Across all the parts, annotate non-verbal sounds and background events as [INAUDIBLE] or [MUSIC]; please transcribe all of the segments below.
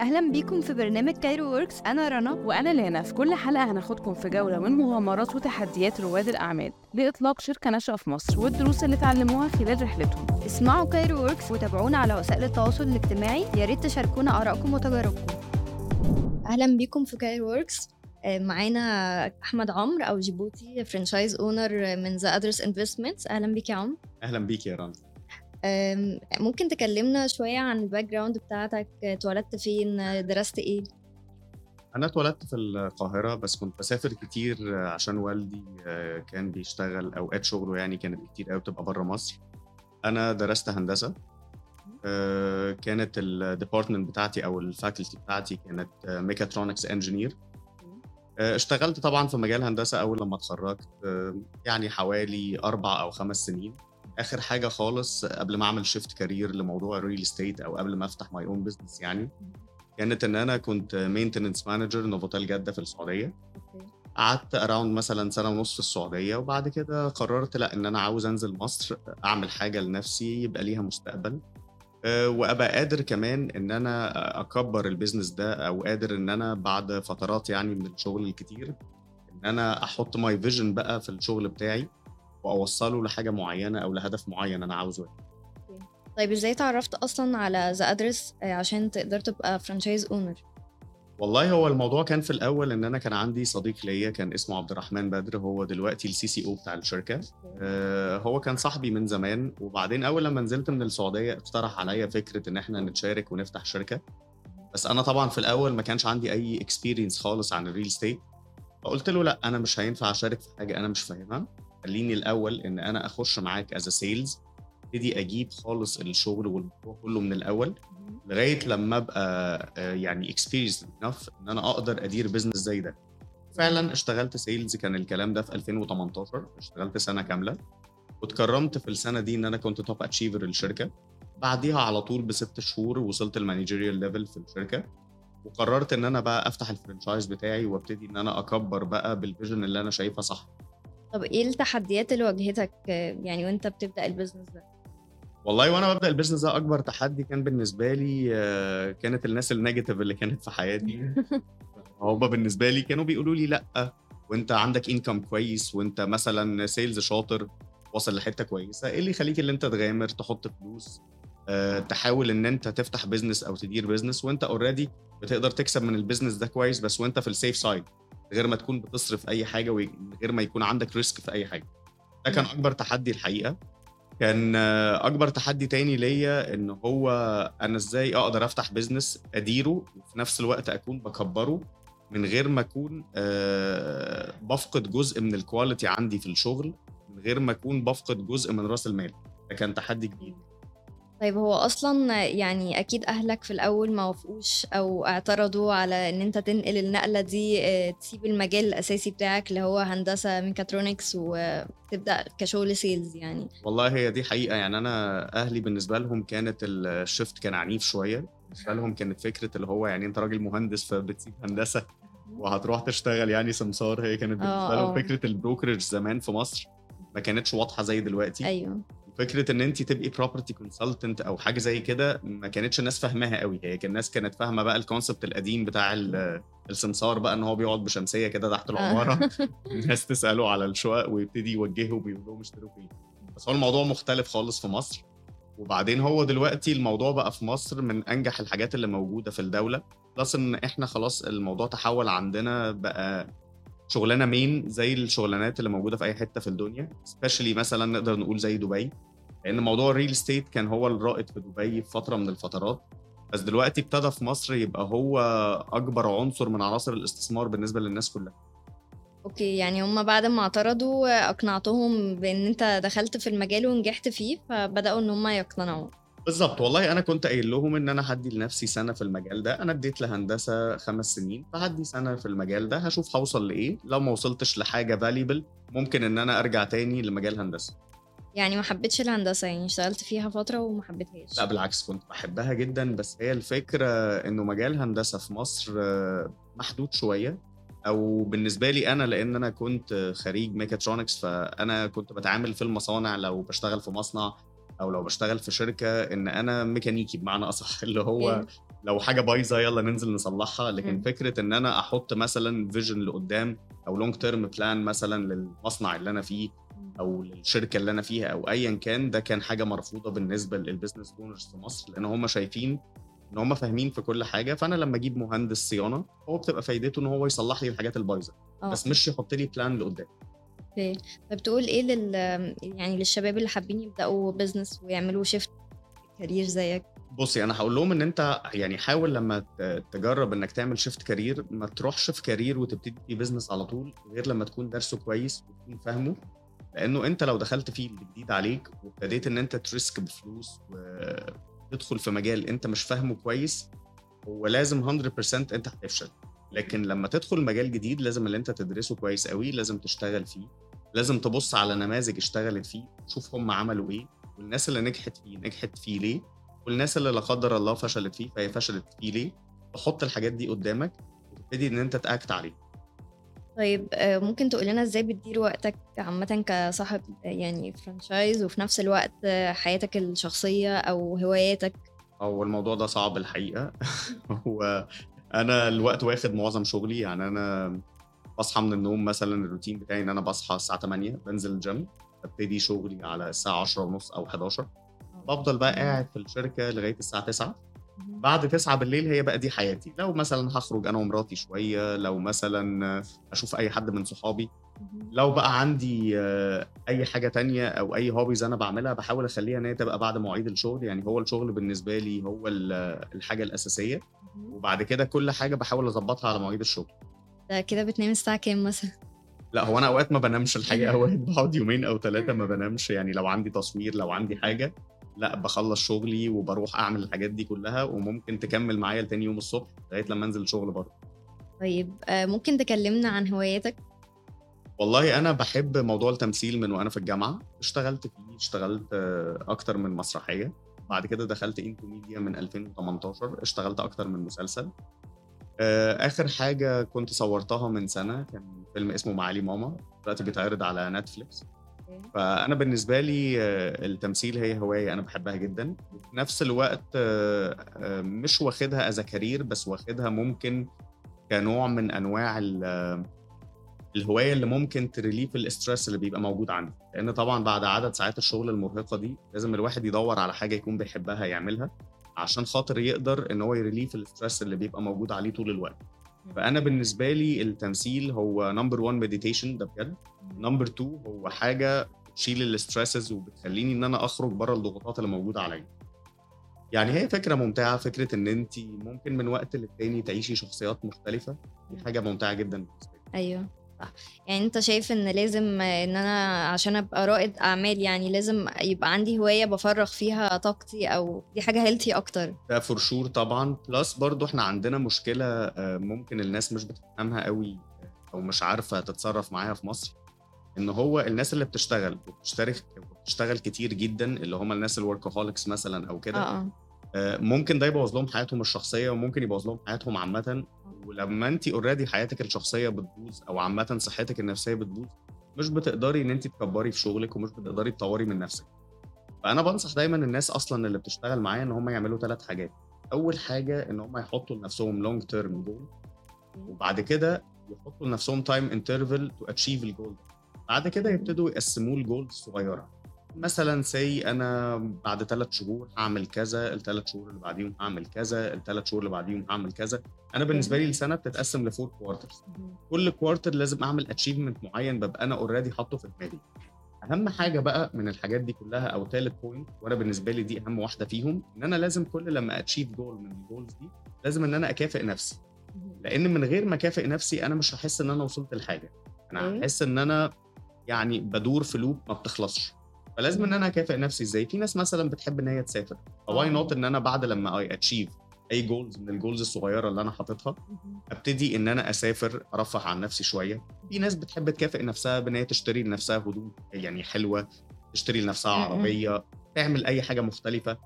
أهلا بيكم في برنامج Cairo Works أنا رنا. وأنا لانا في كل حلقة هناخدكم في جولة من مغامرات وتحديات رواد الأعمال لإطلاق شركة ناشئة في مصر والدروس اللي اتعلموها خلال رحلتهم. اسمعوا Cairo Works وتابعونا على وسائل التواصل الاجتماعي. يا ريت تشاركونا آرائكم وتجاربكم. أهلا بيكم في Cairo Works آه، معانا أحمد عمرو أو deputy franchise owner من The Address Investments أهلا بيك يا عمرو. أهلا بيك يا رنا. ممكن تكلمنا شوية عن ال background بتاعتك؟ اتولدت فين؟ درست إيه؟ أنا اتولدت في القاهرة بس كنت بسافر كتير عشان والدي آه، كان بيشتغل أوقات شغله يعني كانت كتير قوي بتبقى بره مصر. أنا درست هندسة. آه، كانت ال department بتاعتي أو ال faculty بتاعتي كانت mechatronics engineer اشتغلت طبعا في مجال هندسة أول لما اتخرجت آه، يعني حوالي أربع أو خمس سنين. آخر حاجة خالص قبل ما أعمل shift career لموضوع ال real estate أو قبل ما أفتح my own business يعني كانت إن أنا كنت maintenance manager نوفوتيل جدة في السعودية. قعدت around مثلا سنة ونص في السعودية وبعد كده قررت لأ إن أنا عاوز أنزل مصر أعمل حاجة لنفسي يبقى ليها مستقبل. أه، وأبقى قادر كمان إن أنا أكبر ال business ده أو قادر إن أنا بعد فترات يعني من الشغل الكتير إن أنا أحط my vision بقى في الشغل بتاعي. واوصله لحاجة معينة أو لهدف معين أنا عاوزه طيب إزاي تعرفت أصلا على The Address عشان تقدر تبقى franchise owner والله هو الموضوع كان في الأول إن أنا كان عندي صديق ليا كان اسمه عبد الرحمن بدر هو دلوقتي ال CCO بتاع الشركة. آه، هو كان صاحبي من زمان وبعدين أول لما نزلت من السعودية اقترح عليا فكرة إن إحنا نتشارك ونفتح شركة. بس أنا طبعا في الأول ما كانش عندي أي experience خالص عن ال real estate فقلت له لأ أنا مش هينفع أشارك في حاجة أنا مش فاهمها. خليني الأول إن أنا أخش معاك as sales ابتدي أجيب خالص الشغل والموضوع كله من الأول لغاية لما أبقى آه، يعني experienced enough إن أنا أقدر أدير business زي ده. فعلا اشتغلت sales كان الكلام ده في 2018 اشتغلت سنة كاملة. واتكرمت في السنة دي إن أنا كنت top achiever الشركة. بعديها على طول بست شهور وصلت ال managerial level في الشركة. وقررت إن أنا بقى أفتح ال franchise بتاعي وأبتدي إن أنا أكبر بقى بال vision اللي أنا شايفها صح. طب إيه التحديات اللي واجهتك يعني وأنت بتبدأ ال business ده؟ والله وأنا ببدأ ال business ده أكبر تحدي كان بالنسبة لي آه، كانت الناس ال negative اللي كانت في حياتي. [LAUGHS] هم بالنسبة لي كانوا بيقولوا لي لأ وأنت عندك income كويس وأنت مثلا sales شاطر واصل لحتة كويسة إيه اللي يخليك إن أنت تغامر تحط فلوس آه، تحاول إن أنت تفتح business أو تدير business وأنت already بتقدر تكسب من ال business ده كويس بس وأنت في ال safe side غير ما تكون بتصرف أي حاجة ومن غير ما يكون عندك risk في أي حاجة. ده كان أكبر تحدي الحقيقة. كان أكبر تحدي تاني ليا إن هو أنا إزاي أقدر أفتح business أديره وفي نفس الوقت أكون بكبره من غير ما أكون آه، بفقد جزء من ال quality عندي في الشغل من غير ما أكون بفقد جزء من رأس المال. ده كان تحدي كبير. طيب هو أصلا يعني أكيد أهلك في الأول ما وافقوش أو اعترضوا على إن أنت تنقل النقلة دي آه، تسيب المجال الأساسي بتاعك اللي هو هندسة ميكاترونكس وتبدأ كشغل sales يعني. والله هي دي حقيقة. يعني أنا أهلي بالنسبة لهم كانت ال shift كان عنيف شوية. بالنسبة لهم كانت فكرة اللي هو يعني أنت راجل مهندس فبتسيب هندسة وهتروح تشتغل يعني سمسار. هي كانت بالنسبة آه، لهم آه. فكرة ال brokerage زمان في مصر ما كانتش واضحة زي دلوقتي. أيوه. فكرة إن انت تبقي property consultant أو حاجة زي كده ما كانتش الناس فاهماها قوي. هي كان الناس كانت فاهمة بقى ال concept القديم بتاع ال- السمسار بقى إن هو بيقعد بشمسية كده تحت العمارة. [LAUGHS] الناس تسأله على الشقق ويبتدي يوجههم ويقول لهم اشتروا فين. بس هو الموضوع مختلف خالص في مصر. وبعدين هو دلوقتي الموضوع بقى في مصر من أنجح الحاجات اللي موجودة في الدولة. plus إن إحنا خلاص الموضوع تحول عندنا بقى شغلانة main زي الشغلانات اللي موجودة في أي حتة في الدنيا. specially مثلا نقدر نقول زي دبي. لأن موضوع ال real estate كان هو الرائد في دبي في فترة من الفترات. بس دلوقتي ابتدى في مصر يبقى هو أكبر عنصر من عناصر الاستثمار بالنسبة للناس كلها. okay يعني هم بعد ما اعترضوا أقنعتهم بإن أنت دخلت في المجال ونجحت فيه فبدأوا إن هم يقتنعوا بالظبط والله أنا كنت قايل لهم إن أنا هدي لنفسي سنة في المجال ده. أنا اديت لهندسة خمس سنين فهدي سنة في المجال ده هشوف هوصل لإيه. لو ما وصلتش لحاجة فا liable ممكن إن أنا أرجع تاني لمجال هندسة. يعني ما حبيتش الهندسة يعني اشتغلت فيها فترة وما حبيتهاش لا بالعكس كنت بحبها جدا بس هي الفكرة إنه مجال هندسة في مصر آه، محدود شوية أو بالنسبة لي أنا لأن أنا كنت خريج ميكاترونكس فأنا كنت بتعامل في المصانع لو بشتغل في مصنع أو لو بشتغل في شركة إن أنا ميكانيكي بمعنى أصح [LAUGHS] اللي هو. لو حاجة بايظة يلا ننزل نصلحها لكن مم. فكرة إن أنا أحط مثلا vision لقدام أو long term plan مثلا للمصنع اللي أنا فيه أو للشركه اللي أنا فيها أو ايا كان ده كان حاجة مرفوضة بالنسبة لل business owners في مصر لأن هم شايفين إن هم فاهمين في كل حاجة. فأنا لما أجيب مهندس صيانة هو بتبقى فايدته إن هو يصلح لي الحاجات البايظة آه. بس مش يحط لي plan لقدام. okay. طب تقول إيه لل يعني للشباب اللي حابين يبدأوا business ويعملوا shift career زيك؟ بصي أنا هقول لهم إن أنت يعني حاول لما تجرب إنك تعمل shift career ما تروحش في career وتبتدي business على طول غير لما تكون درسه كويس وتكون فاهمه. لأنه انت لو دخلت فيه جديد عليك وابتديت ان انت ت risk بفلوس وتدخل في مجال انت مش فاهمه كويس هو لازم 100% انت هتفشل. لكن لما تدخل مجال جديد لازم اللي انت تدرسه كويس قوي لازم تشتغل فيه لازم تبص على نماذج اشتغلت فيه تشوف هم عملوا إيه والناس اللي نجحت فيه نجحت فيه ليه والناس اللي لا قدر الله فشلت فيه فهي فشلت فيه ليه تحط الحاجات دي قدامك وتبتدي ان انت ت act عليه طيب آه، ممكن تقول لنا إزاي بتدير وقتك عامة كصاحب يعني franchise وفي نفس الوقت آه، حياتك الشخصية أو هواياتك؟ هو الموضوع ده صعب الحقيقة. [LAUGHS] هو أنا الوقت واخد معظم شغلي يعني أنا بصحى من النوم مثلا الروتين بتاعي إن أنا بصحى الساعة 8 بنزل الجيم ببتدي شغلي على الساعة 10 ونص أو 11 بفضل بقى قاعد في الشركة لغاية الساعة 9 بعد 9 بالليل هي بقى دي حياتي. لو مثلا هخرج أنا ومراتي شوية لو مثلا أشوف أي حد من صحابي لو بقى عندي آه، أي حاجة تانية أو أي hobbies أنا بعملها بحاول أخليها إن هي تبقى بعد مواعيد الشغل. يعني هو الشغل بالنسبة لي هو ال- الحاجة الأساسية. وبعد كده كل حاجة بحاول أظبطها على مواعيد الشغل. ده كده بتنام الساعة كام مثلا؟ لا هو أنا أوقات ما بنامش الحقيقة. [LAUGHS] أوقات بقعد يومين أو ثلاثة ما بنامش. يعني لو عندي تصوير لو عندي حاجة لا بخلص شغلي وبروح أعمل الحاجات دي كلها وممكن تكمل معايا لتاني يوم الصبح لغاية لما أنزل الشغل برضه. طيب آه، ممكن تكلمنا عن هواياتك؟ والله أنا بحب موضوع التمثيل من وأنا في الجامعة. اشتغلت فيه اشتغلت آه، أكتر من مسرحية. بعد كده دخلت into media من 2018 اشتغلت أكتر من مسلسل. آه، آخر حاجة كنت صورتها من سنة كان فيلم اسمه معالي ماما. دلوقتي بيتعرض على نتفليكس فأنا بالنسبة لي آه، التمثيل هي هواية أنا بحبها جدا. وفي نفس الوقت آه، آه، مش واخدها as career بس واخدها ممكن كنوع من أنواع ال- الهواية اللي ممكن ت relieve ال stress اللي بيبقى موجود عندي. لأن طبعا بعد عدد ساعات الشغل المرهقة دي لازم الواحد يدور على حاجة يكون بيحبها يعملها عشان خاطر يقدر إن هو ي relieve ال stress اللي بيبقى موجود عليه طول الوقت. فأنا بالنسبة لي التمثيل هو number 1 meditation ده بجد. number 2 هو حاجة بتشيل ال stresses وبتخليني إن أنا أخرج بره الضغوطات اللي موجودة عليا. يعني هي فكرة ممتعة فكرة إن انت ممكن من وقت للتاني تعيشي شخصيات مختلفة. دي حاجة ممتعة جدا أيوه صح. يعني أنت شايف إن لازم إن أنا عشان أبقى رائد أعمال يعني لازم يبقى عندي هواية بفرغ فيها طاقتي أو دي حاجة healthy أكتر؟ ده for sure طبعا. plus برضو إحنا عندنا مشكلة آه، ممكن الناس مش بتفهمها قوي أو مش عارفة تتصرف معاها في مصر. إن هو الناس اللي بتشتغل وبتشترك وبتشتغل كتير جدا اللي هم الناس ال workaholics مثلا أو كده آه آه. آه، ممكن ده يبوظ لهم حياتهم الشخصية وممكن يبوظ لهم حياتهم عامة. ولما انت already حياتك الشخصية بتبوظ أو عامة صحتك النفسية بتبوظ مش بتقدري إن انت تكبري في شغلك ومش بتقدري تطوري من نفسك. فأنا بنصح دايما الناس أصلا اللي بتشتغل معايا إن هم يعملوا ثلاث حاجات. أول حاجة إن هم يحطوا لنفسهم long term goal وبعد كده يحطوا لنفسهم time interval to achieve ال goal بعد كده يبتدوا يقسموه ل goals صغيرة. مثلا say أنا بعد ثلاث شهور هعمل كذا الثلاث شهور اللي بعديهم هعمل كذا الثلاث شهور اللي بعديهم هعمل كذا. أنا بالنسبة لي السنة بتتقسم ل four quarters كل quarter لازم أعمل achievement معين ببقى أنا already حاطه في دماغي. أهم حاجة بقى من الحاجات دي كلها أو ثالث point وأنا بالنسبة لي دي أهم واحدة فيهم إن أنا لازم كل لما achieve goal من ال goals دي لازم إن أنا أكافئ نفسي. لأن من غير ما أكافئ نفسي أنا مش هحس إن أنا وصلت لحاجة. أنا okay. هحس إن أنا يعني بدور في loop ما بتخلصش. فلازم إن أنا أكافئ نفسي إزاي؟ في ناس مثلا بتحب إن هي تسافر. ف why آه. not إن أنا بعد لما I achieve أي goals من ال goals الصغيرة اللي أنا حاططها أبتدي إن أنا أسافر أرفه عن نفسي شوية. في ناس بتحب تكافئ نفسها بإن هي تشتري لنفسها هدوم يعني حلوة تشتري لنفسها. عربية تعمل أي حاجة مختلفة.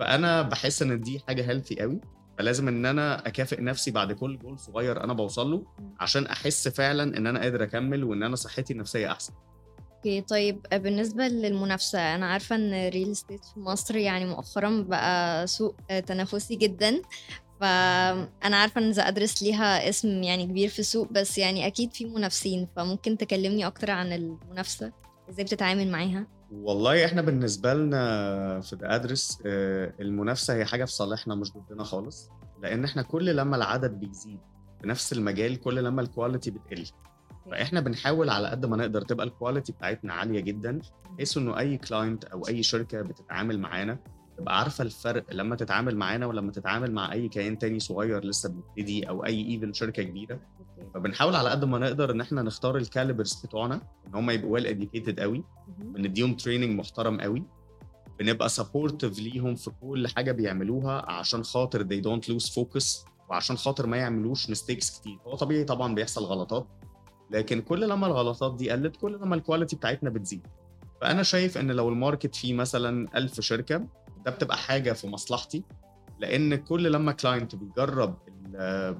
فأنا بحس إن دي حاجة healthy قوي. فلازم إن أنا أكافئ نفسي بعد كل جول صغير أنا بوصل له عشان أحس فعلا إن أنا قادر أكمل وإن أنا صحتي النفسية أحسن. أوكي طيب بالنسبة للمنافسة أنا عارفة إن ال real estate في مصر يعني مؤخرا بقى سوق آه، تنافسي جدا فانا عارفة إن The Address ليها اسم يعني كبير في السوق بس يعني أكيد في منافسين فممكن تكلمني أكتر عن المنافسة؟ إزاي بتتعامل معاها؟ والله إحنا بالنسبة لنا في The Address المنافسة هي حاجة في صالحنا مش ضدنا خالص لأن إحنا كل لما العدد بيزيد في نفس المجال كل لما ال quality بتقل. فاحنا بنحاول على قد ما نقدر تبقى ال quality بتاعتنا عالية جدا بحيث إنه أي client أو أي شركة بتتعامل معانا تبقى عارفة الفرق لما تتعامل معانا ولما تتعامل مع أي كيان تاني صغير لسه بيبتدي أو أي even شركة كبيرة. فبنحاول على قد ما نقدر إن إحنا نختار ال calibers بتوعنا إن هم يبقوا well educated قوي بنديهم training محترم قوي بنبقى supportive ليهم في كل حاجة بيعملوها عشان خاطر they don't lose focus وعشان خاطر ما يعملوش mistakes كتير. هو طبيعي طبعا بيحصل غلطات لكن كل لما الغلطات دي قلت كل لما ال quality بتاعتنا بتزيد. فأنا شايف إن لو ال market فيه مثلا 1000 شركة ده بتبقى حاجة في مصلحتي لأن كل لما client بيجرب ال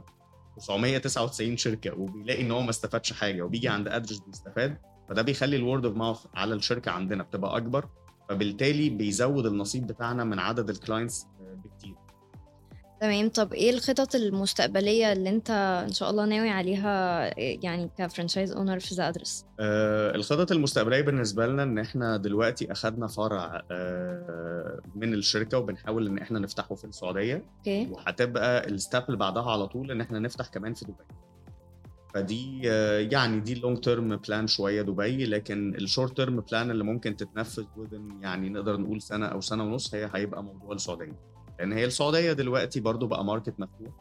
999 شركة وبيلاقي إن هو ما استفادش حاجة وبيجي عند Address بيستفاد فده بيخلي ال word of mouth على الشركة عندنا بتبقى أكبر فبالتالي بيزود النصيب بتاعنا من عدد ال clients تمام. طب إيه الخطط المستقبلية اللي أنت إن شاء الله ناوي عليها يعني ك franchise owner في The Address؟ آه الخطط المستقبلية بالنسبة لنا إن إحنا دلوقتي اخذنا فرع آه من الشركة وبنحاول إن إحنا نفتحه في السعودية. أوكي. وهتبقى ال step اللي بعدها على طول إن إحنا نفتح كمان في دبي. فدي آه يعني دي ال long term plan شوية دبي لكن ال short term plan اللي ممكن تتنفذ يعني نقدر نقول سنة أو سنة ونص هي هيبقى موضوع السعودية. لأن هي السعودية دلوقتي برضو بقى market مفتوح.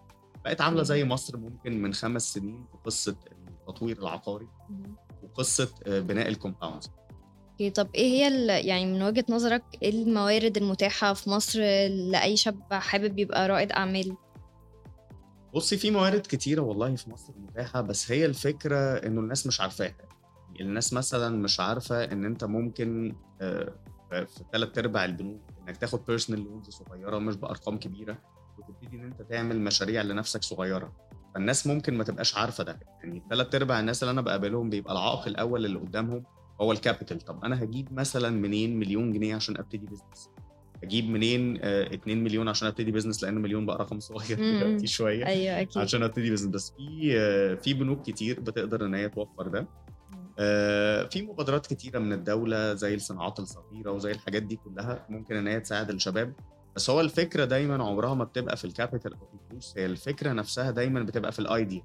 بقت عاملة زي مصر ممكن من خمس سنين في قصة التطوير العقاري وقصه بناء ال compound أوكي طب إيه هي يعني من وجهة نظرك إيه الموارد المتاحة في مصر لأي شاب حابب يبقى رائد أعمال؟ بصي في موارد كتيرة والله في مصر متاحة بس هي الفكرة إنه الناس مش عارفاها. الناس مثلا مش عارفة إن أنت ممكن آه، في ثلاث أرباع البنوك إنك تاخد personal loans صغيرة مش بأرقام كبيرة وتبتدي إن أنت تعمل مشاريع لنفسك صغيرة. فالناس ممكن ما تبقاش عارفة ده. يعني ثلاث أرباع الناس اللي أنا بقابلهم بيبقى العائق الأول اللي قدامهم هو ال capital طب أنا هجيب مثلا منين مليون جنيه عشان أبتدي business هجيب منين آه 2 مليون عشان أبتدي business لأن مليون بقى رقم صغير. دلوقتي شوية أيوه أكيد. عشان أبتدي business بس في آه، في بنوك كتير بتقدر إن هي توفر ده. آه، في مبادرات كتيرة من الدولة زي الصناعات الصغيرة وزي الحاجات دي كلها ممكن إن هي تساعد الشباب. بس هو الفكرة دايما عمرها ما بتبقى في ال capital أو في الفلوس هي الفكرة نفسها دايما بتبقى في ال idea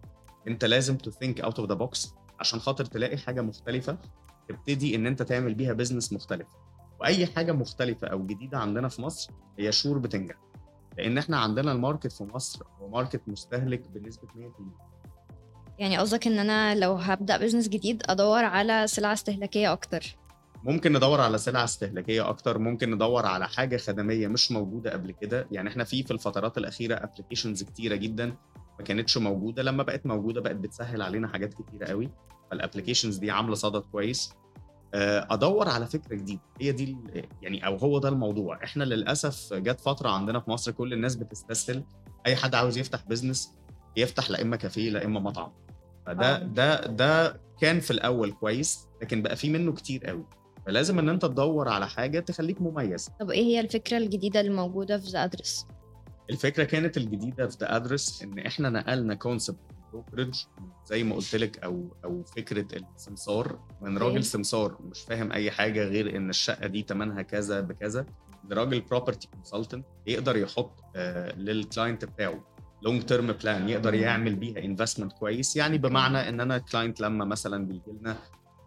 أنت لازم to think out of the box عشان خاطر تلاقي حاجة مختلفة تبتدي إن أنت تعمل بيها business مختلف وأي حاجة مختلفة أو جديدة عندنا في مصر هي sure بتنجح. لأن إحنا عندنا ال market في مصر هو market مستهلك بنسبة 100% يعني قصدك إن أنا لو هبدأ business جديد أدور على سلع استهلاكية أكتر؟ ممكن ندور على سلع استهلاكية أكتر ممكن ندور على حاجة خدمية مش موجودة قبل كده. يعني إحنا في في الفترات الأخيرة applications كتيرة جدا ما كانتش موجودة. لما بقت موجودة بقت بتسهل علينا حاجات كتيرة قوي. فال applications دي عاملة صدى كويس. آه، أدور على فكرة جديدة. هي دي يعني أو هو ده الموضوع. إحنا للأسف جت فترة عندنا في مصر كل الناس بتستسهل. أي حد عاوز يفتح بزنس يفتح لا إما كافيه لا إما مطعم. فده آه. ده ده كان في الأول كويس لكن بقى في منه كتير قوي فلازم إن أنت تدور على حاجة تخليك مميز طب إيه هي الفكرة الجديدة اللي موجودة في The Address؟ الفكرة كانت الجديدة في The Address إن إحنا نقلنا concept ال brokerage زي ما قلت لك أو أو فكرة السمسار من. راجل سمسار مش فاهم أي حاجة غير إن الشقة دي ثمنها كذا بكذا لراجل property consultant يقدر يحط آه لل client بتاعه long term plan يقدر. يعمل بيها investment كويس. يعني بمعنى إن أنا client لما مثلا بيجي لنا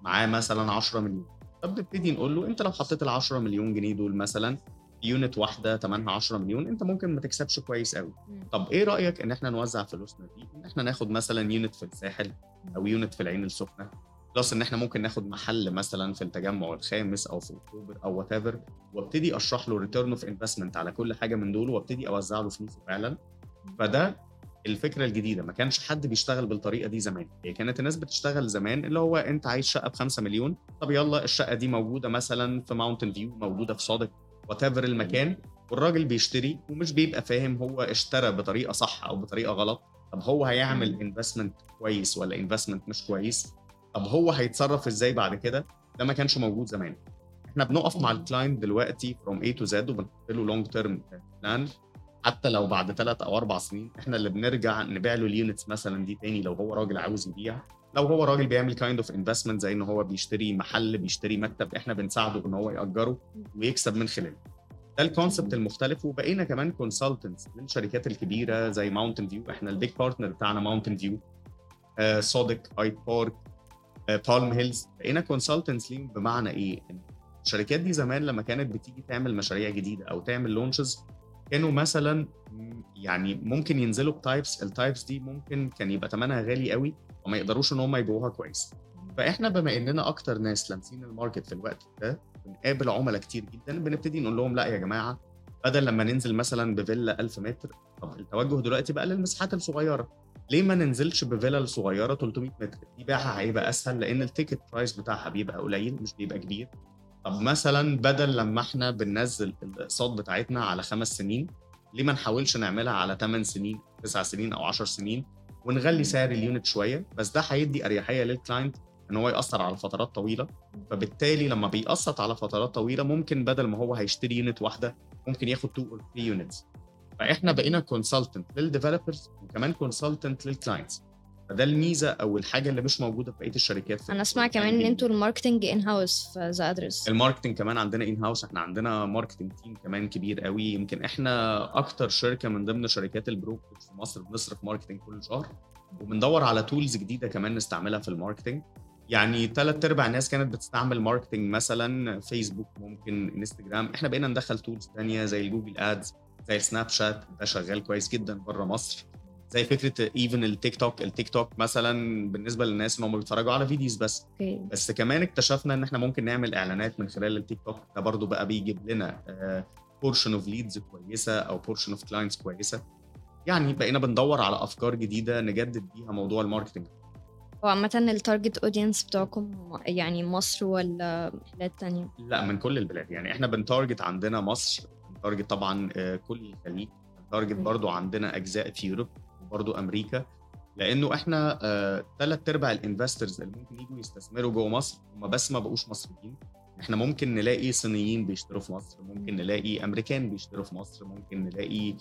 معاه مثلا 10 مليون. طب نبتدي نقول له أنت لو حطيت ال 10 مليون جنيه دول مثلا في unit واحدة ثمنها 10 مليون أنت ممكن ما تكسبش كويس قوي طب إيه رأيك إن إحنا نوزع فلوسنا دي؟ إن إحنا ناخد مثلا unit في الساحل أو unit في العين السخنة. plus إن إحنا ممكن ناخد محل مثلا في التجمع الخامس أو في أكتوبر أو whatever وابتدي أشرح له return of investment على كل حاجة من دول وابتدي أوزع له فلوسه فعلا. فده الفكرة الجديدة. ما كانش حد بيشتغل بالطريقة دي زمان. هي كانت الناس بتشتغل زمان اللي هو أنت عايز شقة ب 5 مليون طب يلا الشقة دي موجودة مثلا في Mountain View موجودة في SODIC وات المكان والراجل بيشتري ومش بيبقى فاهم هو اشترى بطريقة صح أو بطريقة غلط. طب هو هيعمل investment كويس ولا investment مش كويس؟ طب هو هيتصرف إزاي بعد كده؟ ده ما كانش موجود زمان. إحنا بنقف مع ال client دلوقتي from A to Z وبنحط له long term plan حتى لو بعد ثلاث أو أربع سنين إحنا اللي بنرجع نبيع له ال units مثلا دي تاني لو هو راجل عاوز يبيع. لو هو راجل بيعمل kind of investment زي إن هو بيشتري محل بيشتري مكتب إحنا بنساعده إن هو يأجره ويكسب من خلاله. ده ال concept المختلف. وبقينا كمان consultants للشركات الكبيرة زي Mountain View إحنا ال big partner بتاعنا Mountain View SODIC Hyde Park Palm Hills بقينا consultants ليهم بمعنى إيه؟ الشركات دي زمان لما كانت بتيجي تعمل مشاريع جديدة أو تعمل launches كانوا مثلا يعني ممكن ينزلوا ب types ال types دي ممكن كان يبقى ثمنها غالي قوي وما يقدروش إن هم يبيعوها كويس. فإحنا بما إننا أكتر ناس لامسين ال market في الوقت ده بنقابل عملاء كتير جدا بنبتدي نقول لهم لأ يا جماعة بدل لما ننزل مثلا بفيلا 1000 متر طب التوجه دلوقتي بقى للمساحات الصغيرة. ليه ما ننزلش بفيلا الصغيرة 300 متر؟ دي بيعها هيبقى أسهل لأن ال ticket price بتاعها بيبقى قليل مش بيبقى كبير. طب مثلا بدل لما إحنا بننزل الاقساط بتاعتنا على خمس سنين ليه ما نحاولش نعملها على 8 سنين 9 سنين أو 10 سنين ونغلي سعر ال unit شوية؟ بس ده هيدي أريحية لل client إن هو يأثر على فترات طويلة. فبالتالي لما بيقسط على فترات طويلة ممكن بدل ما هو هيشتري unit واحدة ممكن ياخد 2 أو 3 units فإحنا بقينا consultant لل developers وكمان consultant لل clients فده الميزة أو الحاجة اللي مش موجودة في بقية الشركات أنا أسمع كمان إن أنتوا ال marketing in-house في The Address ال marketing كمان عندنا in-house إحنا عندنا marketing team كمان كبير قوي. يمكن إحنا أكتر شركة من ضمن شركات ال brokerage في مصر بنصرف marketing كل شهر. وبندور على tools جديدة كمان نستعملها في ال marketing يعني ثلاث أرباع الناس كانت بتستعمل marketing مثلا فيسبوك ممكن انستجرام إحنا بقينا ندخل tools تانية زي ال Google Ads زي السناب شات ده شغال كويس جدا بره مصر. زي فكرة even التيك توك التيك توك مثلا بالنسبة للناس إن هم بيتفرجوا على videos بس. Okay. بس كمان اكتشفنا إن إحنا ممكن نعمل إعلانات من خلال التيك توك ده برضو بقى بيجيب لنا portion of leads كويسة أو portion of clients كويسة. يعني بقينا بندور على أفكار جديدة نجدد بيها موضوع ال marketing هو عامة ال target audience بتاعكم يعني مصر ولا بلاد تانية؟ لا من كل البلاد. يعني إحنا بن target عندنا مصر بن target طبعا آه، كل الخليج. بن target. برضو عندنا أجزاء في Europe وبرضو أمريكا لأنه إحنا ثلاث أرباع ال investors اللي ممكن يجوا يستثمروا جوه مصر هم بس ما بقوش مصريين. إحنا ممكن نلاقي صينيين بيشتروا في مصر ممكن نلاقي أمريكان بيشتروا في مصر ممكن نلاقي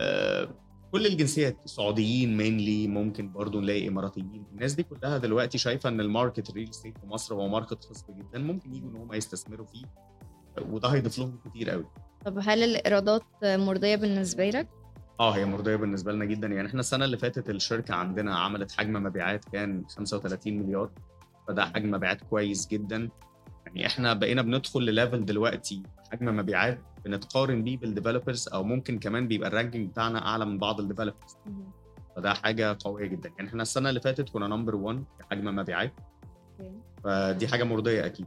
آه، كل الجنسيات سعوديين mainly ممكن برضو نلاقي إماراتيين. الناس دي كلها دلوقتي شايفة إن ال market ال real estate في مصر هو market خصب جدا ممكن يجوا إن هم يستثمروا فيه وده هيضيف لهم كتير قوي طب هل الإيرادات مرضية بالنسبة لك؟ آه هي مرضية بالنسبة لنا جدا. يعني إحنا السنة اللي فاتت الشركة عندنا عملت حجم مبيعات كان 35 مليار. فده حجم مبيعات كويس جدا. يعني إحنا بقينا بندخل ل level دلوقتي حجم مبيعات بنتقارن بيه بال developers أو ممكن كمان بيبقى ال ranking بتاعنا أعلى من بعض ال developers فده حاجة قوية جدا. يعني إحنا السنة اللي فاتت كنا number 1 في حجم مبيعات. فدي حاجة مرضية أكيد.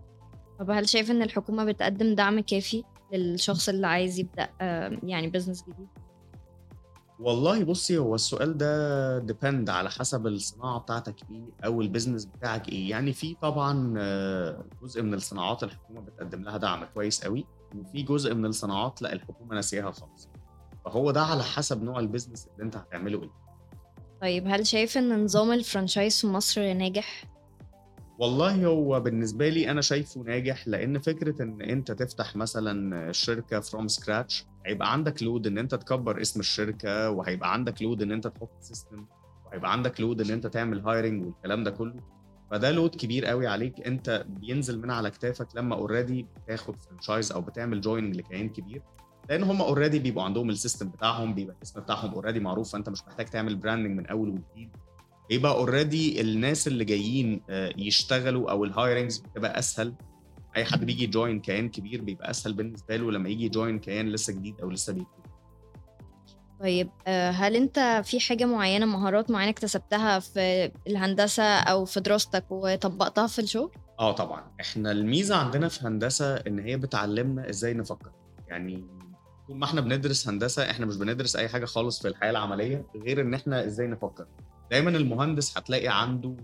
طب هل شايف إن الحكومة بتقدم دعم كافي للشخص اللي عايز يبدأ آه، يعني business جديد؟ والله بصي هو السؤال ده depend على حسب الصناعة بتاعتك إيه أو ال business بتاعك إيه. يعني في طبعا آه، جزء من الصناعات الحكومة بتقدم لها دعم كويس قوي وفي جزء من الصناعات لأ الحكومة ناسيها خالص. فهو ده على حسب نوع ال business اللي أنت هتعمله إيه. طيب هل شايف إن نظام ال franchise في مصر ناجح؟ والله هو بالنسبة لي أنا شايفه ناجح لأن فكرة إن أنت تفتح مثلا شركة from scratch هيبقى عندك load إن أنت تكبر اسم الشركة وهيبقى عندك load إن أنت تحط system وهيبقى عندك load إن أنت تعمل hiring والكلام ده كله. فده load كبير قوي عليك. أنت بينزل من على كتافك لما already بتاخد franchise أو بتعمل joining لكيان كبير. لأن هم already بيبقوا عندهم ال system بتاعهم بيبقى الاسم بتاعهم already معروف فأنت مش محتاج تعمل branding من أول وجديد. يبقى already الناس اللي جايين آه، يشتغلوا أو ال hirings بتبقى أسهل. أي حد بيجي join كيان كبير بيبقى أسهل بالنسبة له لما يجي join كيان لسه جديد أو لسه بيبتدي طيب آه، هل أنت في حاجة معينة مهارات معينة اكتسبتها في الهندسة أو في دراستك وطبقتها في الشغل؟ آه طبعا. إحنا الميزة عندنا في هندسة إن هي بتعلمنا إزاي نفكر. يعني طول ما إحنا بندرس هندسة إحنا مش بندرس أي حاجة خالص في الحياة العملية غير إن إحنا إزاي نفكر. دايما المهندس هتلاقي عنده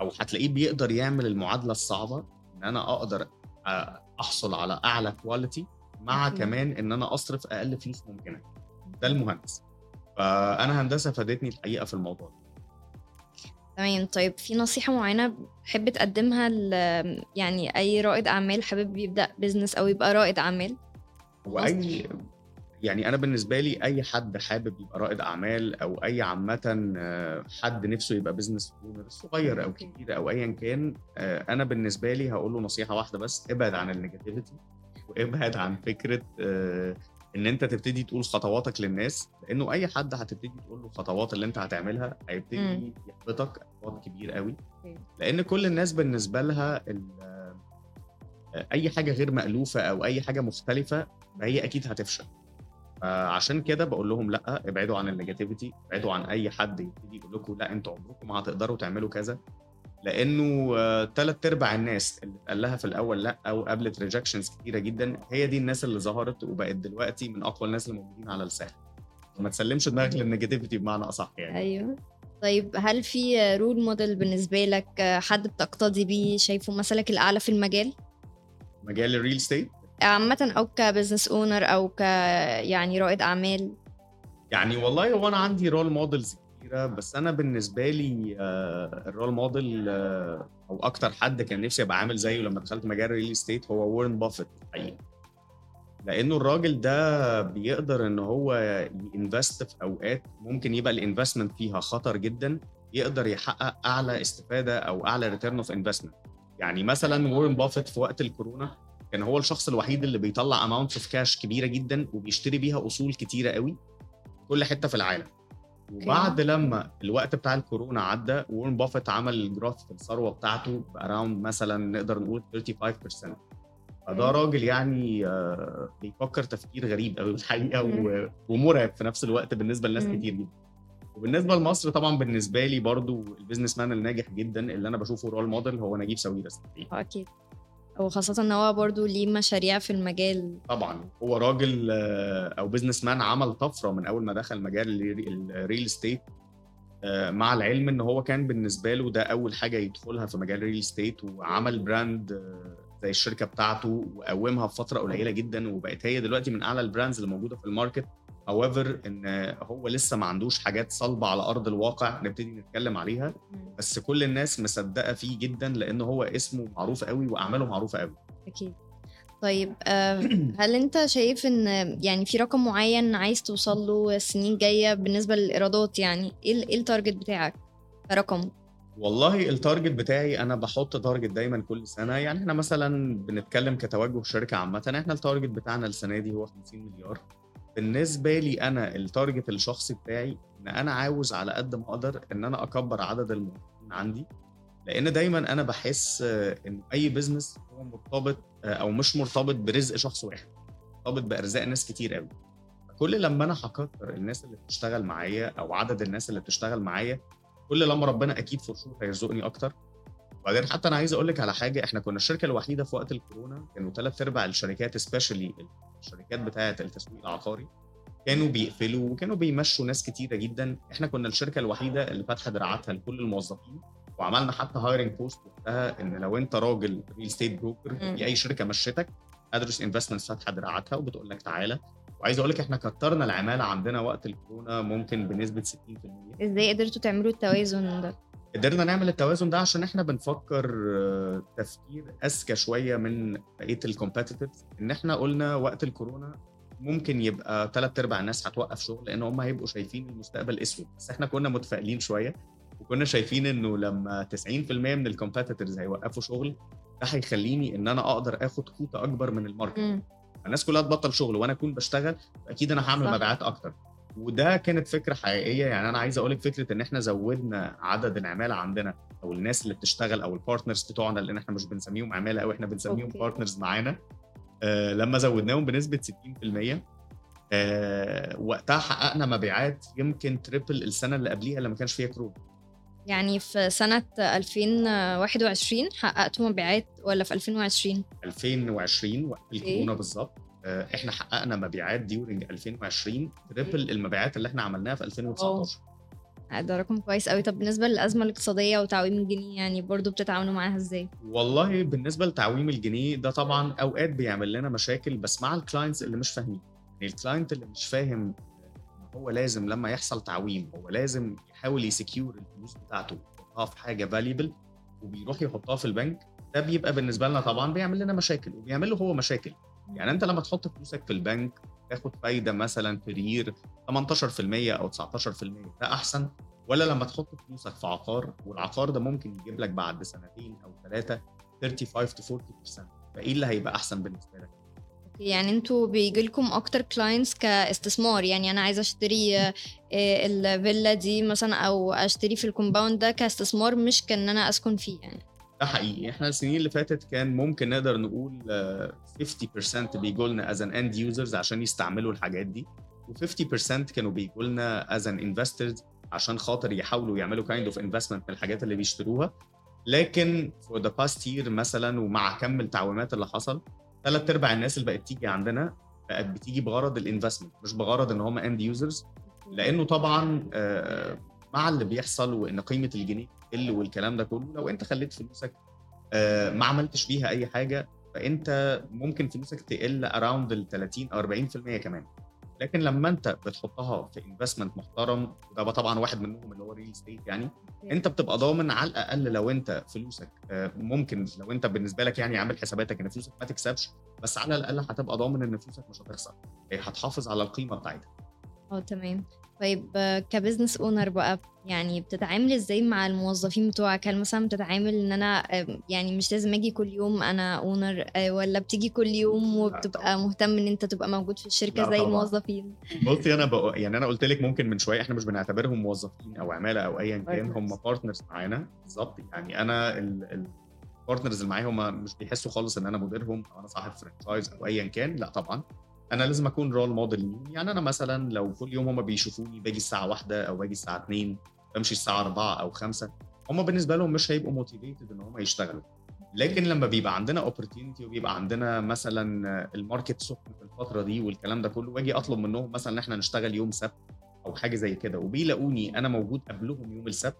أو هتلاقيه بيقدر يعمل المعادلة الصعبة إن أنا أقدر أحصل على أعلى كواليتي مع مم. كمان إن أنا أصرف أقل فلوس ممكنة. ده المهندس. فأنا هندسة فادتني الحقيقة في الموضوع ده. تمام. طيب في نصيحة معينة تحب تقدمها ل يعني أي رائد أعمال حابب يبدأ business أو يبقى رائد أعمال؟ هو أي يعني أنا بالنسبة لي أي حد حابب يبقى رائد أعمال أو أي عامة آه، حد نفسه يبقى business owner صغير أو. كبير أو ايا كان آه، أنا بالنسبة لي هقول له نصيحة واحدة بس ابعد عن ال negativity وابعد عن فكرة آه، إن أنت تبتدي تقول خطواتك للناس لأنه أي حد هتبتدي تقول له الخطوات اللي أنت هتعملها هيبتدي. يحبطك احباط كبير قوي. لأن كل الناس بالنسبة لها أي حاجة غير مألوفة أو أي حاجة مختلفة فهي أكيد هتفشل فعشان كده بقول لهم لا ابعدوا عن ال negativity ابعدوا عن أي حد يبتدي يقول لكم لا أنتوا عمركم ما هتقدروا تعملوا كذا. لأنه ثلاث أرباع الناس اللي اتقال لها في الأول لا أو قابلت rejections كتيرة جدا هي دي الناس اللي ظهرت وبقت دلوقتي من أقوى الناس اللي موجودين على الساحه ما تسلمش دماغك لل negativity بمعنى أصح يعني. أيوه. طيب هل في role model بالنسبة لك حد بتقتدي بيه شايفه مثلك الأعلى في المجال؟ مجال ال real estate عامة أو ك business owner أو ك يعني رائد أعمال؟ يعني والله هو أنا عندي role models كتيرة بس أنا بالنسبة لي آه، ال role model آه، أو أكتر حد كان نفسي أبقى عامل زيه لما دخلت مجال ال real estate هو وارن بافيت الحقيقة. لأنه الراجل ده بيقدر إن هو ي invest في أوقات ممكن يبقى ال investment فيها خطر جدا يقدر يحقق أعلى استفادة أو أعلى return of investment يعني مثلا وارن بافيت في وقت الكورونا كان هو الشخص الوحيد اللي بيطلع amount of cash كبيرة جدا وبيشتري بيها أصول كتيرة قوي كل حتة في العالم. وبعد لما الوقت بتاع الكورونا عدى وارن بافيت عمل growth في الثروة بتاعته ب around مثلا نقدر نقول 35% فده راجل يعني آه، بيفكر تفكير غريب قوي الحقيقة ومرعب في نفس الوقت بالنسبة لناس. كتير جدا. وبالنسبة لمصر طبعا بالنسبة لي برضو ال businessman الناجح جدا اللي أنا بشوفه role model هو نجيب ساويرس. أكيد. وخاصة إن هو برضو ليه مشاريع في المجال. طبعا. هو راجل آه، أو businessman عمل طفرة من أول ما دخل مجال ال rea- ال real estate آه، مع العلم إن هو كان بالنسبة له ده أول حاجة يدخلها في مجال ال real estate وعمل brand آه، زي الشركة بتاعته وقومها في فترة قليلة جدا وبقت هي دلوقتي من أعلى ال brands اللي موجودة في ال market. However إن هو لسه ما عندوش حاجات صلبة على أرض الواقع نبتدي نتكلم عليها. بس كل الناس مصدقة فيه جدا لأن هو اسمه معروف قوي وأعماله معروفة قوي. أكيد. طيب آه، هل أنت شايف إن يعني في رقم معين عايز توصل له السنين الجاية بالنسبة للإيرادات؟ يعني إيه ال- ال target بتاعك كرقم؟ والله ال target بتاعي أنا بحط target دايما كل سنة. يعني إحنا مثلا بنتكلم كتوجه شركة عامة. إحنا ال target بتاعنا السنة دي هو 50 مليار. بالنسبة لي أنا ال target الشخصي بتاعي إن أنا عاوز على قد ما أقدر إن أنا أكبر عدد الموظفين عندي لأن دايما أنا بحس ان أي business هو مرتبط أو مش مرتبط برزق شخص واحد مرتبط بأرزاق ناس كتير قوي. كل لما أنا هكتر الناس اللي بتشتغل معايا أو عدد الناس اللي بتشتغل معايا كل لما ربنا أكيد شور هيرزقني أكتر. وبعدين حتى أنا عايز أقول لك على حاجة إحنا كنا الشركة الوحيدة في وقت الكورونا كانوا ثلاث أرباع الشركات specially الشركات بتاعة التسويق العقاري كانوا بيقفلوا وكانوا بيمشوا ناس كتيرة جدا. إحنا كنا الشركة الوحيدة اللي فاتحة دراعاتها لكل الموظفين وعملنا حتى hiring post وقتها إن لو أنت راجل real estate broker. في أي شركة مش The Address Investments فاتحة دراعاتها وبتقول لك تعالى. وعايز أقول لك إحنا كترنا العمالة عندنا وقت الكورونا ممكن بنسبة 60% إزاي قدرتوا تعملوا التوازن ده؟ قدرنا نعمل التوازن ده عشان إحنا بنفكر آه، تفكير أذكى شوية من بقية ال competitives إن إحنا قلنا وقت الكورونا ممكن يبقى ثلاث أرباع الناس هتوقف شغل لأن هم هيبقوا شايفين المستقبل أسود بس إحنا كنا متفائلين شوية وكنا شايفين إنه لما 90% من ال competitors هيوقفوا شغل ده هيخليني إن أنا أقدر آخد كوتا أكبر من ال market. الناس كلها تبطل شغل وأنا أكون بشتغل أكيد أنا هعمل. مبيعات أكتر وده كانت فكرة حقيقية. يعني أنا عايز أقول لك فكرة إن إحنا زودنا عدد العمالة عندنا أو الناس اللي بتشتغل أو ال partners بتوعنا لأن إحنا مش بنسميهم عمالة قوي إحنا بنسميهم okay. partners معانا. آه لما زودناهم بنسبة 60% آه وقتها حققنا مبيعات يمكن triple السنة اللي قبليها اللي ما كانش فيها كورونا يعني في سنة 2021 حققتوا مبيعات ولا في 2020 2020 وقت الكورونا بالظبط. إحنا حققنا مبيعات during 2020 triple المبيعات اللي إحنا عملناها في 2019 ده رقم كويس قوي طب بالنسبة للأزمة الاقتصادية وتعويم الجنيه يعني برضو بتتعاملوا معاها إزاي؟ والله بالنسبة لتعويم الجنيه ده طبعا أوقات بيعمل لنا مشاكل بس مع ال clients اللي مش فاهمين. يعني ال client اللي مش فاهم ان هو لازم لما يحصل تعويم هو لازم يحاول ي secure الفلوس بتاعته يحطها في حاجة valuable وبيروح يحطها في البنك ده بيبقى بالنسبة لنا طبعا بيعمل لنا مشاكل وبيعمل له هو مشاكل. يعني انت لما تحط فلوسك في البنك تاخد فايدة مثلا في year 18% أو 19% ده أحسن ولا لما تحط فلوسك في عقار والعقار ده ممكن يجيب لك بعد سنتين أو ثلاثة 35 to 40% فإيه اللي هيبقى أحسن بالنسبة لك؟ يعني أنتوا بيجي لكم أكتر clients كاستثمار يعني أنا عايزة أشتري آه، الفيلا دي مثلا أو أشتري في ال compound ده كاستثمار مش كأن أنا أسكن فيه يعني ده حقيقي. إحنا السنين اللي فاتت كان ممكن نقدر نقول آه، 50% بيجوا لنا as an end users عشان يستعملوا الحاجات دي و50% كانوا بيجوا لنا as an investors عشان خاطر يحاولوا يعملوا kind of investment من الحاجات اللي بيشتروها. لكن for the past year مثلا ومع كم التعويمات اللي حصل ثلاث أرباع الناس اللي بقت تيجي عندنا بقت بتيجي بغرض ال investment مش بغرض إن هم end users لأنه طبعا آه، مع اللي بيحصل وإن قيمة الجنيه تقل والكلام ده كله لو انت خليت فلوسك آه، ما عملتش بيها أي حاجة فأنت ممكن فلوسك تقل around ال 30 أو 40% كمان. لكن لما انت بتحطها في investment محترم وده بقى طبعا واحد منهم اللي هو real estate يعني انت بتبقى ضامن على الأقل لو انت فلوسك آه، ممكن لو انت بالنسبة لك يعني عامل حساباتك إن فلوسك ما تكسبش بس على الأقل هتبقى ضامن إن فلوسك مش هتخسر. هتحافظ على القيمة بتاعتها. آه تمام. طيب آه، ك business owner بقى يعني بتتعامل إزاي مع الموظفين بتوعك؟ هل مثلا بتتعامل إن أنا آه، يعني مش لازم أجي كل يوم أنا owner ولا بتيجي كل يوم وبتبقى مهتم إن أنت تبقى موجود في الشركة زي طبعاً. الموظفين؟ بصي أنا بقى يعني أنا قلت لك ممكن من شوية إحنا مش بنعتبرهم موظفين أو عمالة أو ايا كان هم. partners معانا. بالظبط يعني أنا ال partners اللي معايا هم مش بيحسوا خالص إن أنا مديرهم أو أنا صاحب franchise أو ايا كان. لا طبعا. أنا لازم أكون role model يعني أنا مثلا لو كل يوم هم بيشوفوني باجي الساعة واحدة أو باجي الساعة 2 بمشي الساعة 4 أو 5 هم بالنسبة لهم مش هيبقوا motivated إن هم يشتغلوا. لكن لما بيبقى عندنا opportunity وبيبقى عندنا مثلا ال market سخن في الفترة دي والكلام ده كله واجي أطلب منهم مثلا إن إحنا نشتغل يوم سبت أو حاجة زي كده وبيلاقوني أنا موجود قبلهم يوم السبت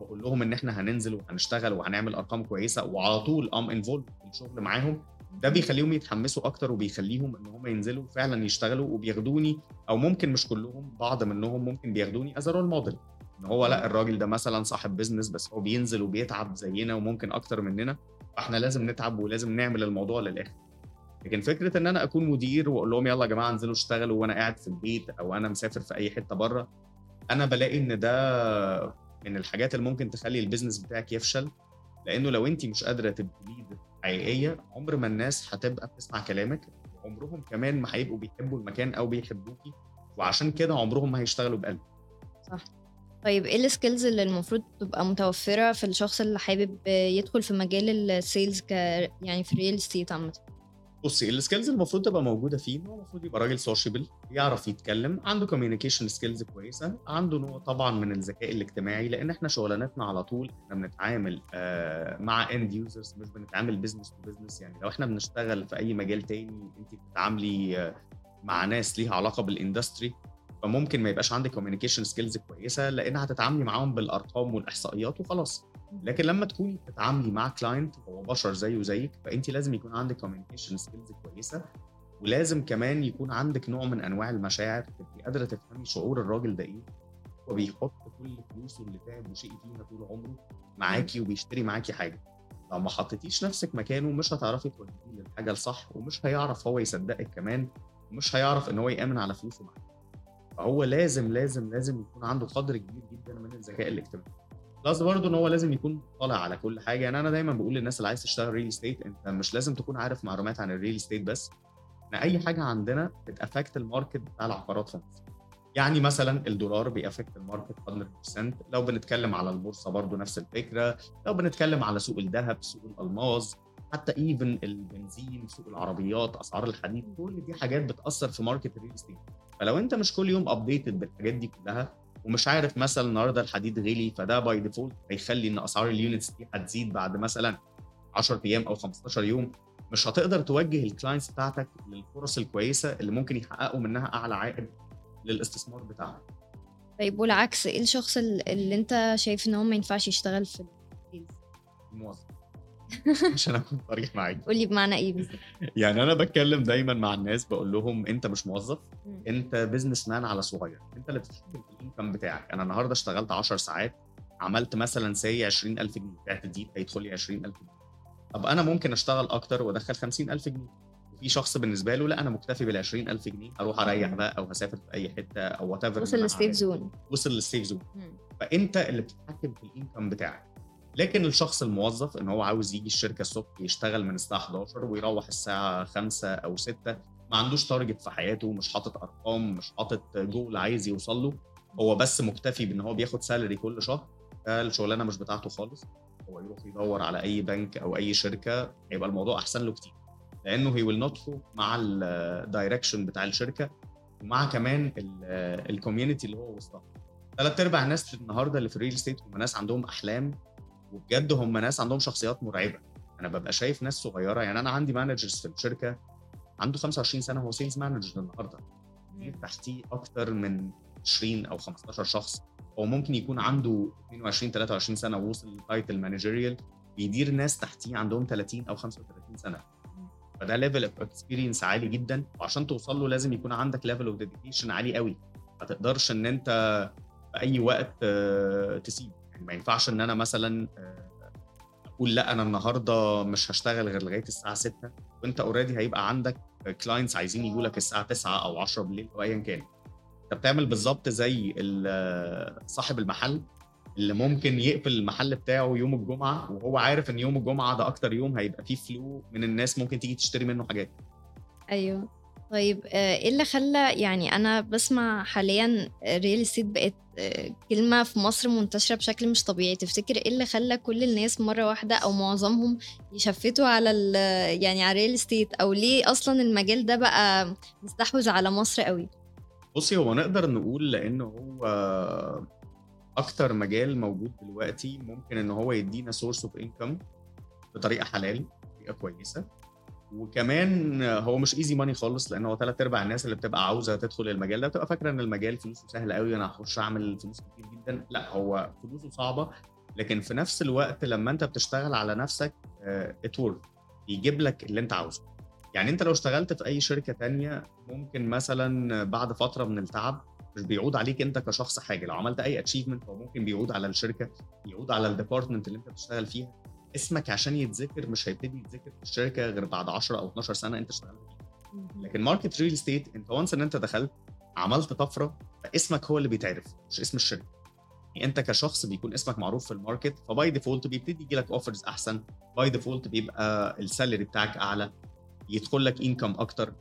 بقول لهم إن إحنا هننزل وهنشتغل وهنعمل أرقام كويسة وعلى طول I'm involved في الشغل معاهم. ده بيخليهم يتحمسوا أكتر وبيخليهم إن هم ينزلوا فعلا يشتغلوا وبياخدوني أو ممكن مش كلهم بعض منهم ممكن بياخدوني as role model إن هو لأ الراجل ده مثلا صاحب business بس هو بينزل وبيتعب زينا وممكن أكتر مننا فإحنا لازم نتعب ولازم نعمل الموضوع للآخر. لكن فكرة إن أنا أكون مدير وأقول لهم يلا يا جماعة انزلوا اشتغلوا وأنا قاعد في البيت أو أنا مسافر في أي حتة بره أنا بلاقي إن ده من الحاجات اللي ممكن تخلي ال business بتاعك يفشل لأنه لو انت مش قدوة حقيقية عمر ما الناس هتبقى بتسمع كلامك وعمرهم كمان ما هيبقوا بيحبوا المكان أو بيحبوكي وعشان كده عمرهم ما هيشتغلوا بقلب طيب إيه ال skills اللي المفروض تبقى متوفرة في الشخص اللي حابب يدخل في مجال ال sales ك يعني في ال real estate عامة؟ بصي ال skills المفروض تبقى موجودة فيه إن هو المفروض يبقى راجل sociable يعرف يتكلم عنده communication skills كويسة عنده نوع طبعا من الذكاء الاجتماعي لأن إحنا شغلانتنا على طول إحنا بنتعامل آه، مع end users مش بنتعامل business to business يعني لو إحنا بنشتغل في أي مجال تاني أنت بتتعاملي آه، مع ناس ليها علاقة بال industry فممكن ما يبقاش عندك communication skills كويسة لأن هتتعاملي معاهم بالأرقام والإحصائيات وخلاص. لكن لما تكوني بتتعاملي مع client هو بشر زيه زيك فانت لازم يكون عندك communication skills كويسة ولازم كمان يكون عندك نوع من أنواع المشاعر تبقي قادرة تفهمي شعور الراجل ده إيه هو بيحط كل فلوسه اللي تعب وشقي فيها طول عمره معاكي وبيشتري معاكي حاجة. لو ما حطيتيش نفسك مكانه مش هتعرفي توجهيه للحاجة الصح ومش هيعرف هو يصدقك كمان ومش هيعرف إن هو يأمن على فلوسه معاك فهو لازم لازم لازم يكون عنده قدر كبير جدا من الذكاء الاجتماعي. plus برضه إن هو لازم يكون مطلع على كل حاجة. يعني أنا دايما بقول للناس اللي عايز تشتغل real estate أنت مش لازم تكون عارف معلومات عن ال real estate بس. ان أي حاجة عندنا بت affect ال market بتاع العقارات في مصر. يعني مثلا الدولار بي affect ال market 100% لو بنتكلم على البورصة برضه نفس الفكرة. لو بنتكلم على سوق الذهب سوق الالماس حتى even البنزين سوق العربيات أسعار الحديد كل دي حاجات بتأثر في market ال real estate فلو أنت مش كل يوم updated بالحاجات دي كلها ومش عارف مثلا النهارده الحديد غلي فده by default هيخلي إن أسعار ال units دي هتزيد بعد مثلا 10 أيام أو 15 يوم. مش هتقدر توجه ال clients بتاعتك للفرص الكويسة اللي ممكن يحققوا منها أعلى عائد للاستثمار بتاعهم. طيب والعكس إيه الشخص ال- اللي أنت شايف إن هو ما ينفعش يشتغل في الموظف. [LAUGHS] عشان أكون صريح معاك. قولي بمعنى إيه بالظبط. يعني أنا بتكلم دايما مع الناس بقول لهم أنت مش موظف. أنت businessman على صغير. أنت اللي بتتحكم في ال income بتاعك. أنا النهارده اشتغلت 10 ساعات عملت مثلا سي 20000 جنيه. بعت دي هيدخل لي 20000 جنيه. طب أنا ممكن أشتغل أكتر وأدخل 50000 جنيه. في شخص بالنسبة له لا أنا مكتفي بال 20000 جنيه أروح أريح. بقى أو هسافر في أي حتة أو whatever وصل لل safe zone وصل لل safe zone فأنت اللي بتتحكم في ال income بتاعك. لكن الشخص الموظف إن هو عاوز يجي الشركة الصبح يشتغل من الساعة 11 ويروح الساعة 5 أو 6 ما عندوش target في حياته مش حاطط أرقام مش حاطط جول عايز يوصل له هو بس مكتفي بإن هو بياخد salary كل شهر الشغلانة مش بتاعته خالص. هو يروح يدور على أي بنك أو أي شركة هيبقى الموضوع أحسن له كتير. لأنه he will not مع ال direction بتاع الشركة ومع كمان ال community اللي هو وسطها. ثلاث أرباع الناس النهارده اللي في ال real estate هم ناس عندهم أحلام وبجد هم ناس عندهم شخصيات مرعبة. أنا ببقى شايف ناس صغيرة يعني أنا عندي managers في الشركة عنده 25 سنة هو sales manager النهارده. تحتيه أكتر من 20 أو 15 شخص. هو ممكن يكون عنده 22 23 سنة ووصل ل title managerial بيدير ناس تحتيه عندهم 30 أو 35 سنة. فده level of experience عالي جدا. وعشان توصل له لازم يكون عندك level of dedication عالي قوي. ما تقدرش إن أنت في أي وقت آه، تسيب يعني ما ينفعش إن أنا مثلا آه، أقول لا أنا النهارده مش هشتغل غير لغاية الساعة 6 وأنت already هيبقى عندك clients عايزين يجوا لك الساعة 9 أو 10 بالليل أو ايا كان. أنت بتعمل بالظبط زي ال- صاحب المحل اللي ممكن يقفل المحل بتاعه يوم الجمعة وهو عارف إن يوم الجمعة ده أكتر يوم هيبقى فيه flow من الناس ممكن تيجي تشتري منه حاجات. أيوه. طيب آه، إيه اللي خلى يعني أنا بسمع حاليا real estate بقت آه، كلمة في مصر منتشرة بشكل مش طبيعي؟ تفتكر إيه اللي خلى كل الناس مرة واحدة أو معظمهم ي shift وا على يعني على real estate أو ليه أصلا المجال ده بقى مستحوذ على مصر قوي؟ بصي هو نقدر نقول لأن هو أكتر مجال موجود دلوقتي ممكن إن هو يدينا source of income بطريقة حلال بطريقة كويسة. وكمان هو مش easy money خالص لأن هو ثلاث ارباع الناس اللي بتبقى عاوزة تدخل المجال ده بتبقى فاكرة إن المجال فلوسه سهله قوي أنا هخش أعمل فلوس كتير جدا. لأ هو فلوسه صعبة لكن في نفس الوقت لما أنت بتشتغل على نفسك at work يجيب لك اللي أنت عاوزه. يعني أنت لو اشتغلت في أي شركة تانية ممكن مثلا بعد فترة من التعب مش بيعود عليك أنت كشخص حاجة. لو عملت أي achievement هو ممكن بيعود على الشركة يعود على ال department اللي أنت بتشتغل فيها. اسمك عشان يتذكر مش هيبتدي يتذكر في الشركة غير بعد 10 أو 12 سنة أنت اشتغلت لكن market real estate أنت once إن أنت دخلت عملت طفرة فاسمك هو اللي بيتعرف مش اسم الشركة. يعني أنت كشخص بيكون اسمك معروف في ال market ف by default بيبتدي يجي لك offers أحسن. by default بيبقى ال salary بتاعك أعلى يدخل لك income أكتر.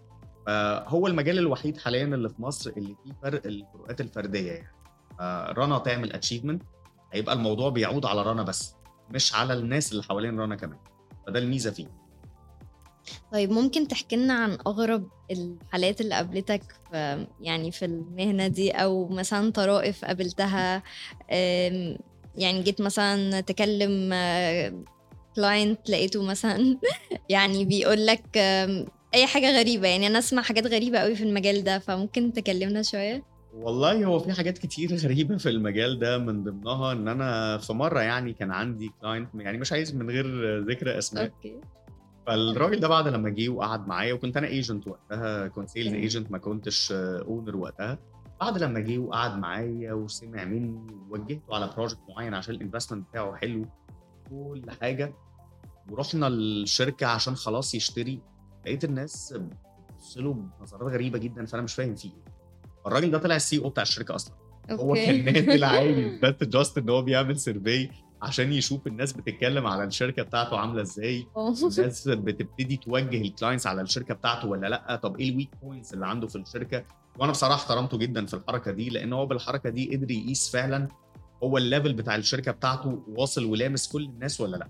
فهو المجال الوحيد حاليا اللي في مصر اللي فيه فرق الفروقات الفردية يعني. آه، رنا تعمل achievement هيبقى الموضوع بيعود على رنا بس. مش على الناس اللي حوالين رنا كمان. فده الميزة فيه. طيب ممكن تحكي لنا عن أغرب الحالات اللي قابلتك في يعني في المهنة دي؟ أو مثلا طرائف قابلتها؟ يعني جيت مثلا تكلم client لقيته مثلا [LAUGHS] يعني بيقول لك أي حاجة غريبة. يعني أنا أسمع حاجات غريبة قوي في المجال ده فممكن تكلمنا شوية؟ والله هو في حاجات كتير [LAUGHS] غريبة في المجال ده من ضمنها إن أنا في مرة يعني كان عندي client يعني مش عايز من غير ذكر أسماء. okay. فالراجل ده بعد لما جه وقعد معايا وكنت أنا agent وقتها كنت sales. agent ما كنتش owner وقتها. بعد لما جه وقعد معايا وسمع مني ووجهته على project معين عشان ال investment بتاعه حلو كل حاجة ورحنا الشركة عشان خلاص يشتري لقيت الناس بتبص له بنظرات غريبة جدا فأنا مش فاهم فيه. الراجل ده طلع ال CEO بتاع الشركة أصلا. هو كان نازل [LAUGHS] عايز بس just إن هو بيعمل survey عشان يشوف الناس بتتكلم على الشركة بتاعته عاملة إزاي. الناس بتبتدي توجه ال clients على الشركة بتاعته ولا لأ طب إيه ال weak points اللي عنده في الشركة؟ وأنا بصراحة احترمته جدا في الحركة دي لأن هو بالحركة دي قدر يقيس فعلا هو ال level بتاع الشركة بتاعته واصل ولامس كل الناس ولا لأ.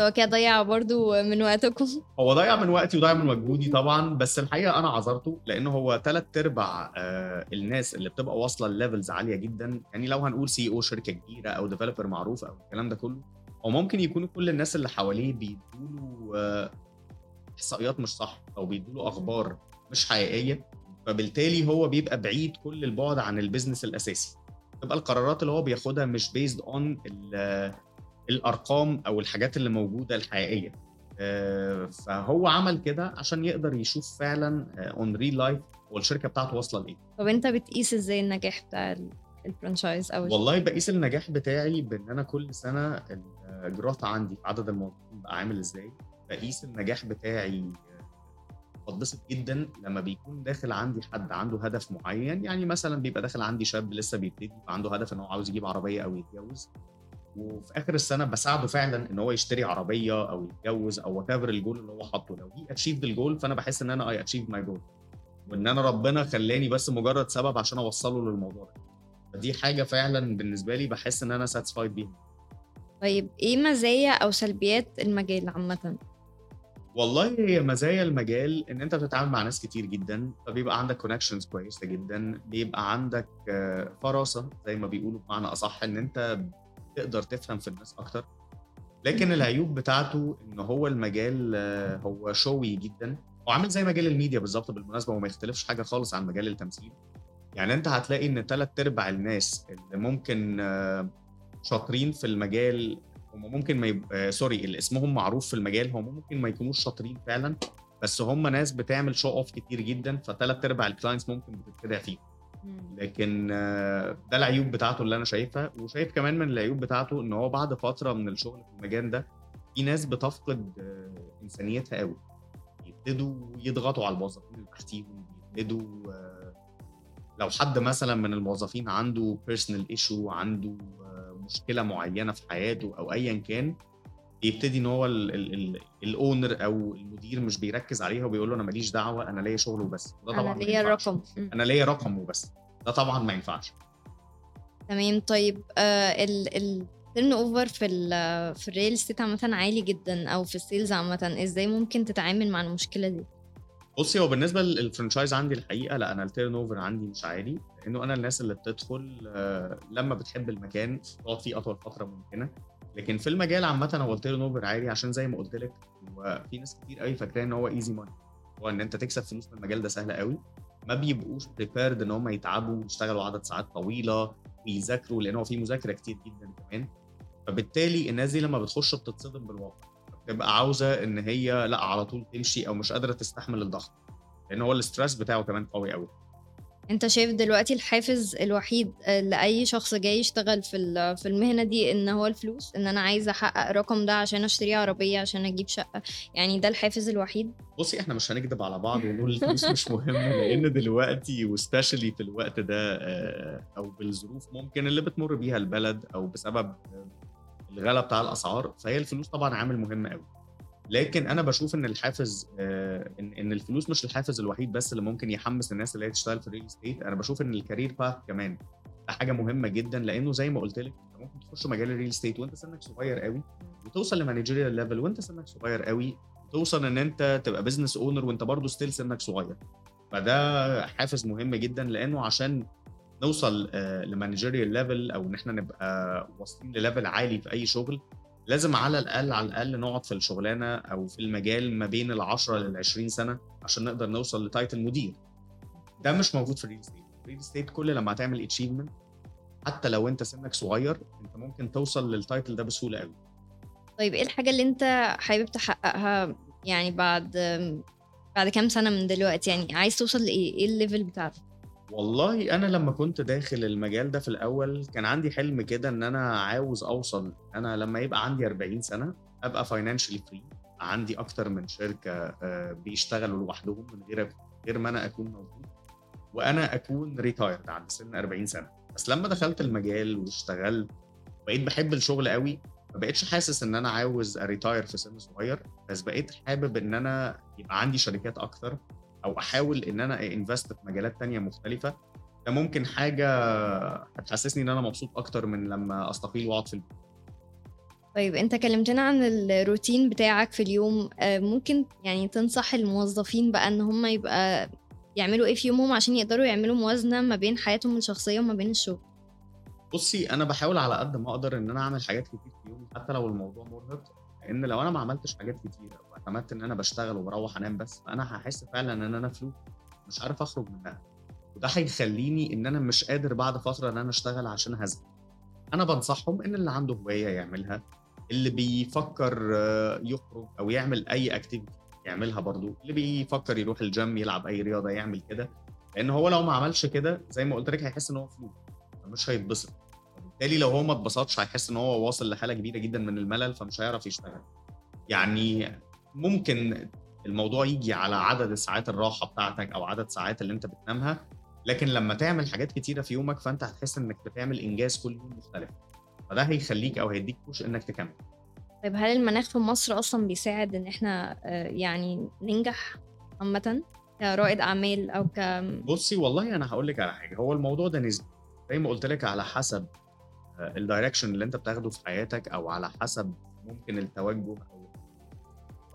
هو كده ضيع برضو من وقتكم. [LAUGHS] هو ضيع من وقتي وضيع من مجهودي طبعا بس الحقيقة أنا عذرته لأن هو ثلاث أرباع آه، الناس اللي بتبقى واصلة ل levels عالية جدا. يعني لو هنقول CEO شركة كبيرة أو developer معروف أو الكلام ده كله أو ممكن يكونوا كل الناس اللي حواليه بيدوله آه، إحصائيات مش صح أو بيدوله أخبار مش حقيقية. فبالتالي هو بيبقى بعيد كل البعد عن ال business الأساسي. تبقى القرارات اللي هو بياخدها مش based on الأرقام أو الحاجات اللي موجودة الحقيقية. آه، فهو عمل كده عشان يقدر يشوف فعلا on real life هو الشركة بتاعته واصلة لإيه. طب أنت بتقيس إزاي النجاح بتاع ال- ال franchise أو والله بقيس النجاح بتاعي بإن أنا كل سنة ال growth عندي في عدد الموظفين بقى عامل إزاي. بقيس النجاح بتاعي باتبسط جدًا لمّا بيكون داخل عندي حد عنده هدف معيّن، يعني مثلًا بيبقى داخل عندي شاب لسه بيبتدي فعنده هدف إن هو عاوز يجيب عربية أو يتجوّز، وفي آخر السنة باساعده فعلًا إن هو يشتري عربية أو يتجوّز أو whatever الgoal اللي هو حاطّه، لو he achieved الgoal فأنا باحس إن أنا I achieved my goal وإن أنا ربنا خلّاني بس مجرد سبب عشان أوصّله للموضوع ده، فدي حاجة فعلًا بالنسبة لي باحس إن أنا satisfied بيها. طيب إيه مزايا أو سلبيات المجال عامةً؟ والله هي مزايا المجال إن أنت بتتعامل مع ناس كتير جدًا، فبيبقى عندك connections كويسة جدًا، بيبقى عندك آه، فراسة زي ما بيقولوا بمعنى أصح إن أنت تقدر تفهم في الناس أكتر، لكن العيوب بتاعته إن هو المجال آه، هو showy جدًا، هو عامل زي مجال الميديا بالضبط بالمناسبة وما يختلفش حاجة خالص عن مجال التمثيل، يعني أنت هتلاقي إن 3/4 الناس اللي ممكن آه، شاطرين في المجال هم ممكن ما يب... آه sorry اللي اسمهم معروف في المجال هم ممكن ما يكونوش شاطرين فعلا بس هم ناس بتعمل show off كتير جدا فثلاث أرباع ال clients ممكن بتتخدع فيه لكن آه، ده العيوب بتاعته اللي أنا شايفها. وشايف كمان من العيوب بتاعته إن هو بعد فترة من الشغل في المجال ده في ناس بتفقد آه، إنسانيتها قوي يبتدوا يضغطوا على الموظفين اللي تحتيهم يبتدوا آه، لو حد مثلا من الموظفين عنده personal issue عنده مشكلة معينة في حياته أو ايا كان يبتدي إن هو ال owner أو المدير مش بيركز عليها وبيقول له أنا ماليش دعوة أنا ليا شغل وبس. ده طبعا أنا ليا رقم. أنا ليا رقم وبس. ده طبعا ما ينفعش. تمام. طيب آه ال ال turnover في ال في ال real estate عامة عالي جدا أو في ال sales عامة. إزاي ممكن تتعامل مع المشكلة دي؟ بصي هو بالنسبة لل franchise عندي الحقيقة لأ أنا ال turnover عندي مش عالي لأنه أنا الناس اللي بتدخل آه، لما بتحب المكان تقعد فيه أطول فترة ممكنة. لكن في المجال عامة هو ال turnover عالي عشان زي ما قلت لك هو في ناس كتير قوي فاكراه إن هو easy money هو إن أنت تكسب فلوس من المجال ده سهل قوي. ما بيبقوش prepared إن هم يتعبوا ويشتغلوا عدد ساعات طويلة ويذاكروا لأن هو في مذاكرة كتير جدا كمان. فبالتالي الناس دي لما بتخش بتتصدم بالواقع. بتبقى عاوزة إن هي لأ على طول تمشي أو مش قادرة تستحمل الضغط. لأن هو ال stress بتاعه كمان قوي قوي. انت شايف دلوقتي الحافز الوحيد آه، لأي شخص جاي يشتغل في في المهنة دي إن هو الفلوس؟ إن أنا عايزه أحقق الرقم ده عشان أشتري عربية عشان أجيب شقة؟ يعني ده الحافز الوحيد؟ بصي إحنا مش هنكذب على بعض ونقول الفلوس مش مهمة لأن دلوقتي و specially في الوقت ده آه، أو بالظروف ممكن اللي بتمر بيها البلد أو بسبب الغلا بتاع الأسعار فهي الفلوس طبعا عامل مهم قوي لكن أنا بشوف إن الحافز آه، إن إن الفلوس مش الحافز الوحيد بس اللي ممكن يحمس الناس اللي هي تشتغل في ال real estate أنا بشوف إن ال career path كمان حاجة مهمة جدا لأنه زي ما قلت لك أنت ممكن تخش مجال ال real estate وأنت سنك صغير قوي وتوصل ل managerial level وأنت سنك صغير قوي توصل إن أنت تبقى business owner وأنت برضه still سنك صغير. فده حافز مهم جدا لأنه عشان نوصل آه، ل managerial level أو إن إحنا نبقى واصلين لل level عالي في أي شغل لازم على الأقل على الأقل نقعد في الشغلانة أو في المجال ما بين ال 10 لل 20 سنة عشان نقدر نوصل ل title مدير. ده مش موجود في ال real estate ال real estate كل لما هتعمل achievement حتى لو أنت سنك صغير أنت ممكن توصل لل title ده بسهولة قوي طيب إيه الحاجة اللي أنت حابب تحققها يعني بعد بعد كام سنة من دلوقتي يعني عايز توصل لإيه؟ إيه ال level بتاعك والله أنا لما كنت داخل المجال ده في الأول كان عندي حلم كده إن أنا عاوز أوصل أنا لما يبقى عندي 40 سنة أبقى financially free عندي أكتر من شركة آه، بيشتغلوا لوحدهم من غير غير ما أنا أكون موجود وأنا أكون retired عند سن 40 سنة. بس لما دخلت المجال واشتغلت بقيت بحب الشغل قوي ما بقتش حاسس إن أنا عاوز ا retire في سن صغير بس بقيت حابب إن أنا يبقى عندي شركات أكتر أو أحاول إن أنا invest في مجالات تانية مختلفة ده ممكن حاجة هتحسسني إن أنا مبسوط أكتر من لما أستقيل وأقعد في البيت. طيب أنت كلمتنا عن الروتين بتاعك في اليوم آه، ممكن يعني تنصح الموظفين بقى إن هم يبقى يعملوا إيه في يومهم عشان يقدروا يعملوا موازنة ما بين حياتهم الشخصية وما بين الشغل؟ بصي أنا بحاول على قد ما أقدر إن أنا أعمل حاجات كتير في يومي حتى لو الموضوع مرهق لأن لو أنا ما عملتش حاجات كتيره واعتمدت ان أنا بشتغل وبروح انام بس فانا هحس فعلا ان أنا فلو مش عارف اخرج منها. وده هيخليني ان أنا مش قادر بعد فترة ان أنا اشتغل عشان هزهق. أنا بنصحهم ان اللي عنده هواية يعملها اللي بيفكر آه، يخرج أو يعمل اي activity يعملها برضو اللي بيفكر يروح الجيم يلعب اي رياضة يعمل كده. لأن هو لو ما عملش كده زي ما قلت لك هيحس ان هو فلو فمش هيتبسط. وبالتالي لو هو ما اتبسطش هيحس ان هو واصل لحالة كبيرة جدا من الملل فمش هيعرف يشتغل. يعني ممكن الموضوع يجي على عدد ساعات الراحة بتاعتك أو عدد ساعات اللي أنت بتنامها لكن لما تعمل حاجات كتيرة في يومك فأنت هتحس إنك بتعمل إنجاز كل يوم مختلف. فده هيخليك أو هيديك push إنك تكمل. طيب هل المناخ في مصر أصلا بيساعد إن إحنا آه، يعني ننجح عامة كرائد أعمال أو ك بصي والله أنا هقول لك على حاجة. هو الموضوع ده نسبي. زي ما قلت لك على حسب ال direction اللي أنت بتاخده في حياتك أو على حسب ممكن التوجه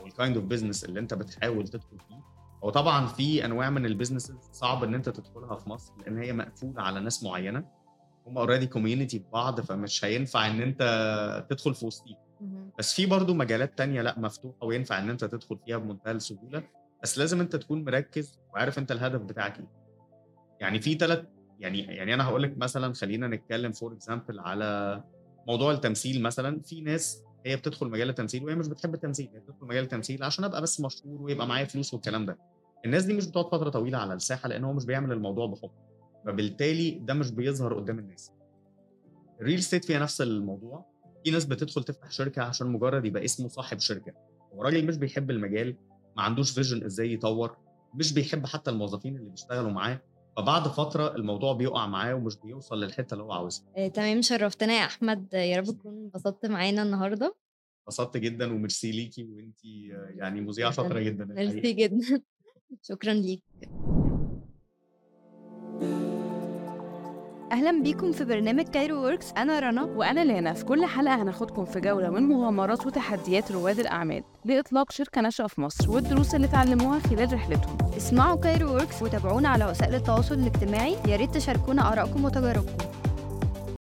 ال kind of business اللي انت بتحاول تدخل فيه. هو طبعا في أنواع من ال business صعب إن انت تدخلها في مصر لأن هي مقفولة على ناس معينة. هم already community في بعض فمش هينفع إن انت تدخل في وسطيهم. بس في برضه مجالات تانية لأ مفتوحة وينفع إن انت تدخل فيها بمنتهى السهولة. بس لازم انت تكون مركز وعارف انت الهدف بتاعك إيه. يعني في ثلاث يعني يعني أنا هقول لك مثلا خلينا نتكلم for example على موضوع التمثيل مثلا. في ناس هي بتدخل مجال التمثيل وهي مش بتحب التمثيل هي بتدخل مجال التمثيل عشان أبقى بس مشهور ويبقى معايا فلوس والكلام ده. الناس دي مش بتقعد فترة طويلة على الساحة لأن هو مش بيعمل الموضوع بحب. فبالتالي ده مش بيظهر قدام الناس. ال real estate فيها نفس الموضوع. في ناس بتدخل تفتح شركة عشان مجرد يبقى اسمه صاحب شركة. هو راجل مش بيحب المجال ما عندوش vision إزاي يطور مش بيحب حتى الموظفين اللي بيشتغلوا معاه. فبعد فترة الموضوع بيقع معاه ومش بيوصل للحتة اللي هو عاوزها. آه، تمام شرفتنا يا أحمد. يا رب تكون انبسطت معانا النهارده. انبسطت جدا وميرسي ليكي وأنتي يعني مذيعة شاطرة جدا. ميرسي جدا. [LAUGHS] شكرا ليك. أهلا بيكم في برنامج Cairo Works أنا رنا. وأنا لانا في كل حلقة هناخدكم في جولة من مغامرات وتحديات رواد الأعمال لإطلاق شركة ناشئة في مصر والدروس اللي اتعلموها خلال رحلتهم. اسمعوا Cairo Works وتابعونا على وسائل التواصل الاجتماعي. يا ريت تشاركونا آرائكم وتجاربكم.